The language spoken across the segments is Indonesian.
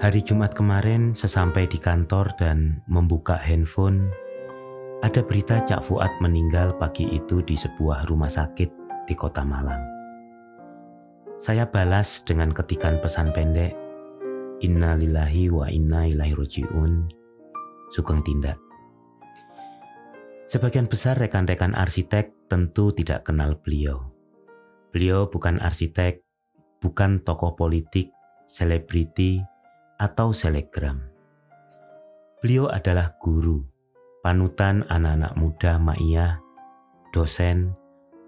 Hari Jumat kemarin, sesampai di kantor dan membuka handphone, ada berita Cak Fuad meninggal pagi itu di sebuah rumah sakit di kota Malang. Saya balas dengan ketikan pesan pendek, Inna lillahi wa inna ilaihi roji'un, Sugeng tindak. Sebagian besar rekan-rekan arsitek tentu tidak kenal beliau. Beliau bukan arsitek, bukan tokoh politik, selebriti, atau selegram. Beliau adalah guru, panutan anak-anak muda Ma'iyah, dosen,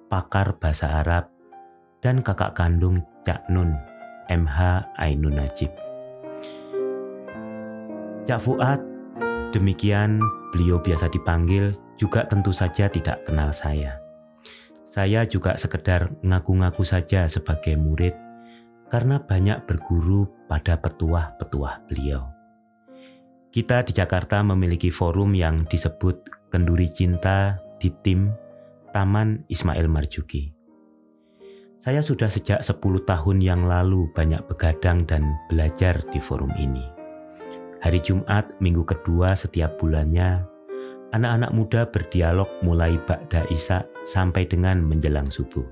pakar bahasa Arab, dan kakak kandung Cak Nun, MH Ainun Najib. Cak Fuad, demikian beliau biasa dipanggil, juga tentu saja tidak kenal saya. Saya juga sekedar ngaku-ngaku saja sebagai murid karena banyak berguru pada petuah-petuah beliau. Kita di Jakarta memiliki forum yang disebut Kenduri Cinta di tim Taman Ismail Marjuki. Saya sudah sejak 10 tahun yang lalu banyak begadang dan belajar di forum ini. Hari Jumat, minggu kedua setiap bulannya, anak-anak muda berdialog mulai Ba'da Isa sampai dengan menjelang subuh.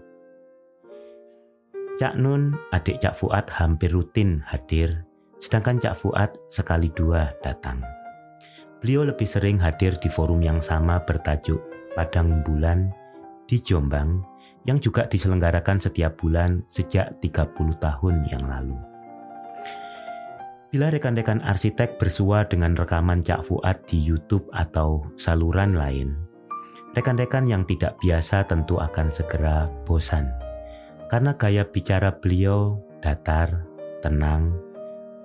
Cak Nun, adik Cak Fuad hampir rutin hadir, sedangkan Cak Fuad sekali dua datang. Beliau lebih sering hadir di forum yang sama bertajuk Padang Bulan di Jombang yang juga diselenggarakan setiap bulan sejak 30 tahun yang lalu. Bila rekan-rekan arsitek bersua dengan rekaman Cak Fuad di YouTube atau saluran lain, rekan-rekan yang tidak biasa tentu akan segera bosan karena gaya bicara beliau datar, tenang,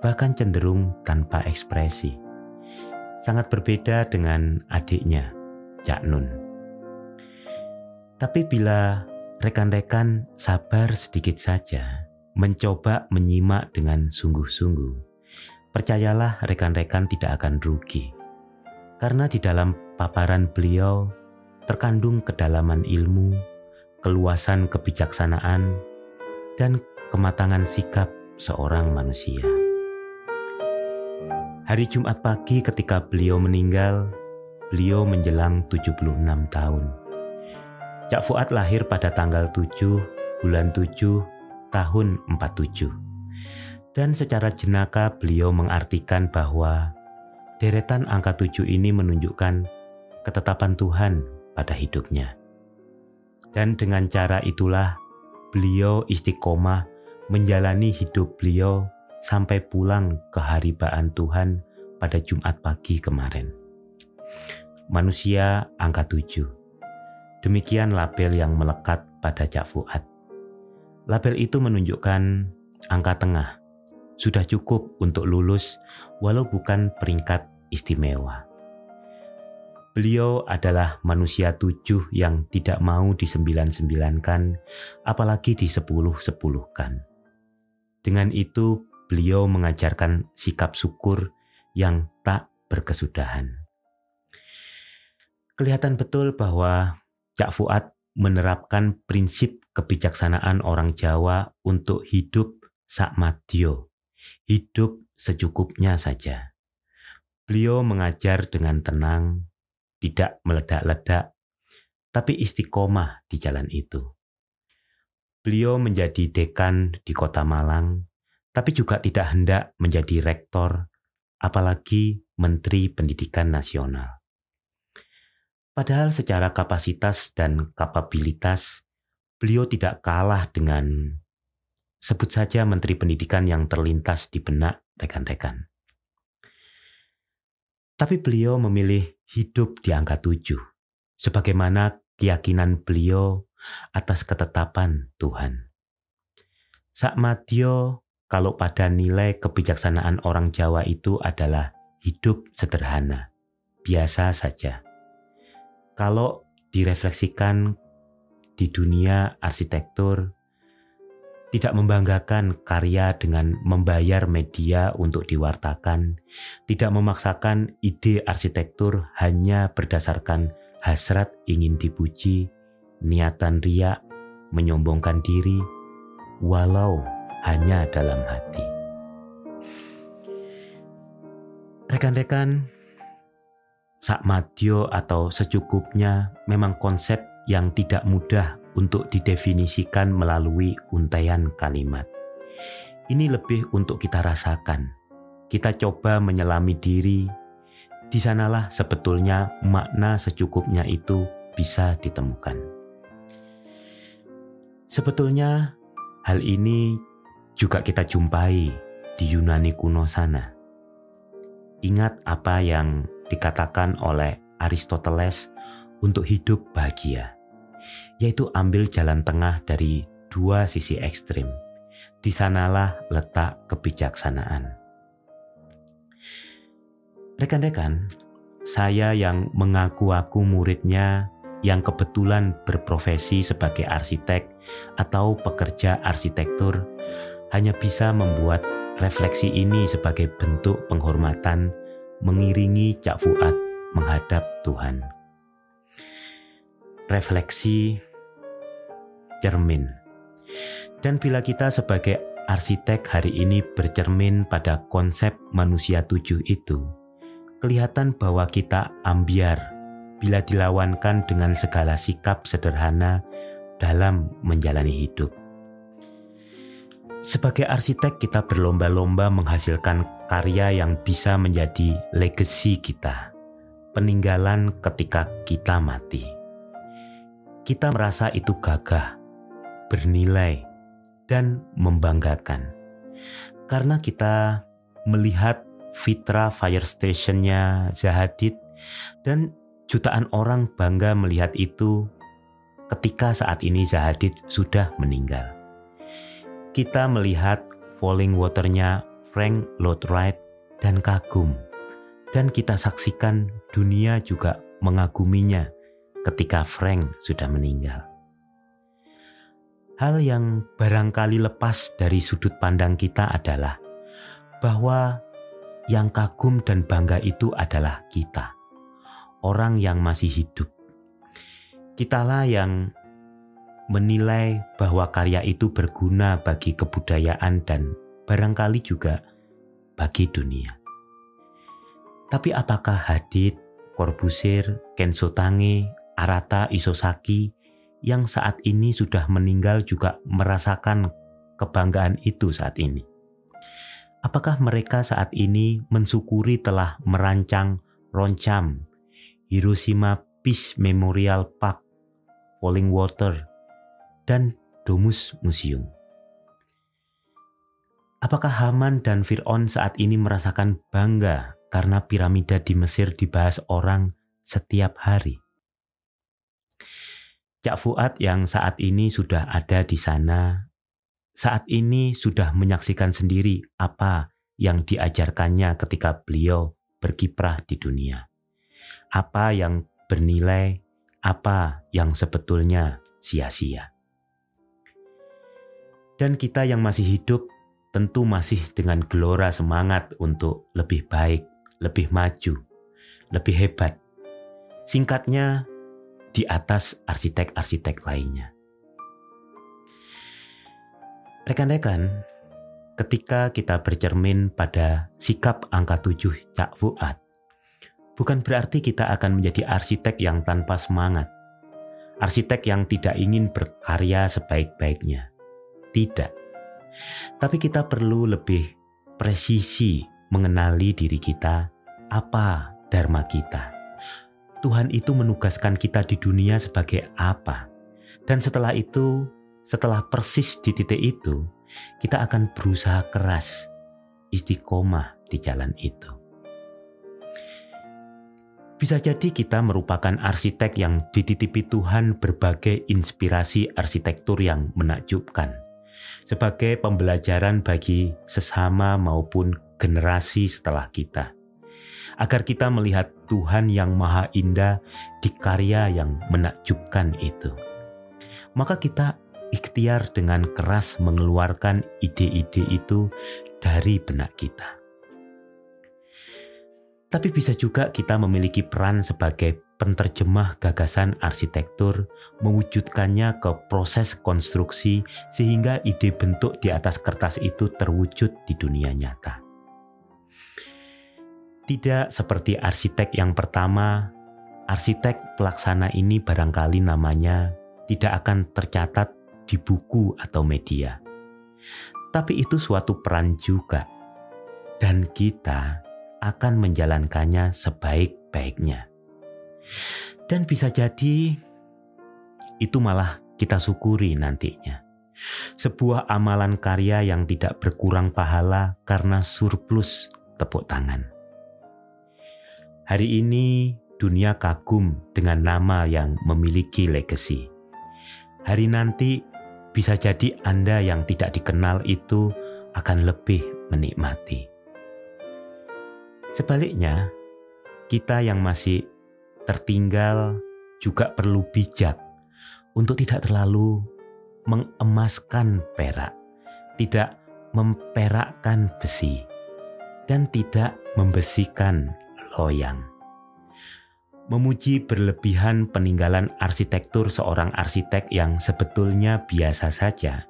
bahkan cenderung tanpa ekspresi. Sangat berbeda dengan adiknya, Cak Nun. Tapi bila rekan-rekan sabar sedikit saja, mencoba menyimak dengan sungguh-sungguh, percayalah rekan-rekan tidak akan rugi. Karena di dalam paparan beliau terkandung kedalaman ilmu, keluasan kebijaksanaan, dan kematangan sikap seorang manusia. Hari Jumat pagi ketika beliau meninggal, beliau menjelang 76 tahun. Cak Fuad lahir pada tanggal 7 bulan 7 tahun 47. Dan secara jenaka beliau mengartikan bahwa deretan angka 7 ini menunjukkan ketetapan Tuhan pada hidupnya. Dan dengan cara itulah beliau istiqomah menjalani hidup beliau sampai pulang ke haribaan Tuhan pada Jumat pagi kemarin. Manusia angka tujuh. Demikian label yang melekat pada Cak Fuad. Label itu menunjukkan angka tengah. Sudah cukup untuk lulus walau bukan peringkat istimewa. Beliau adalah manusia tujuh yang tidak mau disembilan-sembilankan, apalagi disepuluh-sepuluhkan. Dengan itu, beliau mengajarkan sikap syukur yang tak berkesudahan. Kelihatan betul bahwa Cak Fuad menerapkan prinsip kebijaksanaan orang Jawa untuk hidup sakmadio, hidup secukupnya saja. Beliau mengajar dengan tenang, tidak meledak-ledak, tapi istiqomah di jalan itu. Beliau menjadi dekan di kota Malang, tapi juga tidak hendak menjadi rektor, apalagi Menteri Pendidikan Nasional. Padahal secara kapasitas dan kapabilitas, beliau tidak kalah dengan sebut saja Menteri Pendidikan yang terlintas di benak rekan-rekan. Tapi beliau memilih hidup di angka tujuh, sebagaimana keyakinan beliau atas ketetapan Tuhan. Sakmatio kalau pada nilai kebijaksanaan orang Jawa itu adalah hidup sederhana, biasa saja. Kalau direfleksikan di dunia arsitektur, tidak membanggakan karya dengan membayar media untuk diwartakan, tidak memaksakan ide arsitektur hanya berdasarkan hasrat ingin dipuji, niatan riak, menyombongkan diri, walau hanya dalam hati. Rekan-rekan, sakmatio atau secukupnya memang konsep yang tidak mudah untuk didefinisikan melalui untaian kalimat. Ini lebih untuk kita rasakan. Kita coba menyelami diri. Di sanalah sebetulnya makna secukupnya itu bisa ditemukan. Sebetulnya hal ini juga kita jumpai di Yunani kuno sana. Ingat apa yang dikatakan oleh Aristoteles untuk hidup bahagia, yaitu ambil jalan tengah dari dua sisi ekstrim. Di sanalah letak kebijaksanaan. Rekan-rekan, saya yang mengaku-aku muridnya yang kebetulan berprofesi sebagai arsitek atau pekerja arsitektur hanya bisa membuat refleksi ini sebagai bentuk penghormatan mengiringi Cak Fuad menghadap Tuhan. Refleksi cermin. Dan bila kita sebagai arsitek hari ini bercermin pada konsep manusia tujuh itu, kelihatan bahwa kita ambiar bila dilawankan dengan segala sikap sederhana dalam menjalani hidup. Sebagai arsitek, kita berlomba-lomba menghasilkan karya yang bisa menjadi legasi kita, peninggalan ketika kita mati. Kita merasa itu gagah, bernilai, dan membanggakan. Karena kita melihat Fitra Fire Station-nya Zahadid dan jutaan orang bangga melihat itu ketika saat ini Zahadid sudah meninggal. Kita melihat falling waternya Frank Lloyd Wright dan kagum. Dan kita saksikan dunia juga mengaguminya ketika Frank sudah meninggal. Hal yang barangkali lepas dari sudut pandang kita adalah bahwa yang kagum dan bangga itu adalah kita, orang yang masih hidup. Kitalah yang menilai bahwa karya itu berguna bagi kebudayaan dan barangkali juga bagi dunia. Tapi apakah Hadid, Corbusier, Kenzo Tange, Arata Isosaki yang saat ini sudah meninggal juga merasakan kebanggaan itu saat ini? Apakah mereka saat ini mensyukuri telah merancang Roncam, Hiroshima Peace Memorial Park, Falling Water, dan Domus Museum. Apakah Haman dan Fir'aun saat ini merasakan bangga karena piramida di Mesir dibahas orang setiap hari? Cak Fuad yang saat ini sudah ada di sana, saat ini sudah menyaksikan sendiri apa yang diajarkannya ketika beliau berkiprah di dunia. Apa yang bernilai, apa yang sebetulnya sia-sia. Dan kita yang masih hidup tentu masih dengan gelora semangat untuk lebih baik, lebih maju, lebih hebat. Singkatnya, di atas arsitek-arsitek lainnya. Rekan-rekan, ketika kita bercermin pada sikap angka tujuh Cak Fuad, bukan berarti kita akan menjadi arsitek yang tanpa semangat, arsitek yang tidak ingin berkarya sebaik-baiknya, tidak. Tapi kita perlu lebih presisi mengenali diri kita, apa dharma kita. Tuhan itu menugaskan kita di dunia sebagai apa. Dan setelah itu, setelah persis di titik itu, kita akan berusaha keras, istiqomah di jalan itu. Bisa jadi kita merupakan arsitek yang dititipi Tuhan berbagai inspirasi arsitektur yang menakjubkan sebagai pembelajaran bagi sesama maupun generasi setelah kita. Agar kita melihat Tuhan yang maha indah di karya yang menakjubkan itu. Maka kita ikhtiar dengan keras mengeluarkan ide-ide itu dari benak kita. Tapi bisa juga kita memiliki peran sebagai penterjemah gagasan arsitektur, mewujudkannya ke proses konstruksi sehingga ide bentuk di atas kertas itu terwujud di dunia nyata. Tidak seperti arsitek yang pertama, arsitek pelaksana ini barangkali namanya tidak akan tercatat di buku atau media. Tapi itu suatu peran juga. Dan kita akan menjalankannya sebaik-baiknya. Dan bisa jadi itu malah kita syukuri nantinya. Sebuah amalan karya yang tidak berkurang pahala karena surplus tepuk tangan. Hari ini dunia kagum dengan nama yang memiliki legacy. Hari nanti bisa jadi Anda yang tidak dikenal itu akan lebih menikmati. Sebaliknya, kita yang masih tertinggal juga perlu bijak untuk tidak terlalu mengemaskan perak, tidak memperakkan besi, dan tidak membesikan loyang. Memuji berlebihan peninggalan arsitektur seorang arsitek yang sebetulnya biasa saja,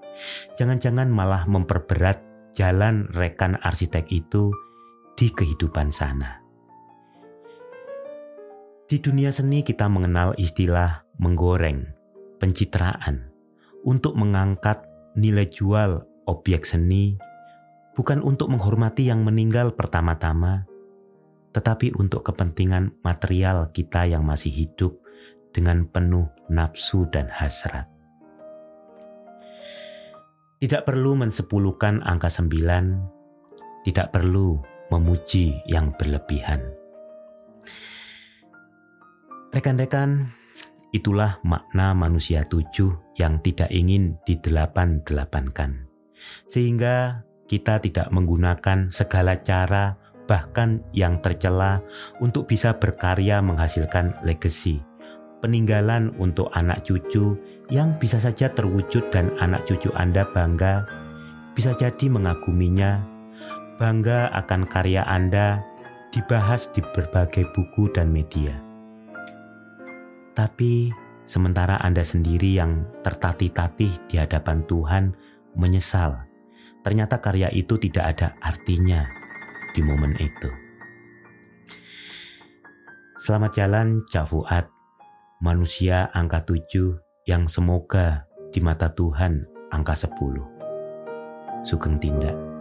jangan-jangan malah memperberat jalan rekan arsitek itu di kehidupan sana. Di dunia seni kita mengenal istilah menggoreng, pencitraan, untuk mengangkat nilai jual objek seni, bukan untuk menghormati yang meninggal pertama-tama, tetapi untuk kepentingan material kita yang masih hidup dengan penuh nafsu dan hasrat. Tidak perlu mensepuluhkan angka sembilan, tidak perlu memuji yang berlebihan. Rekan-rekan, itulah makna manusia tujuh yang tidak ingin didelapan-delapankan. Sehingga kita tidak menggunakan segala cara bahkan yang tercela untuk bisa berkarya menghasilkan legacy, peninggalan untuk anak cucu yang bisa saja terwujud dan anak cucu Anda bangga, bisa jadi mengaguminya, bangga akan karya Anda dibahas di berbagai buku dan media. Tapi sementara Anda sendiri yang tertatih-tatih di hadapan Tuhan menyesal, ternyata karya itu tidak ada artinya di momen itu. Selamat jalan Cak Fuad, manusia angka tujuh yang semoga di mata Tuhan angka sepuluh. Sugeng tindak.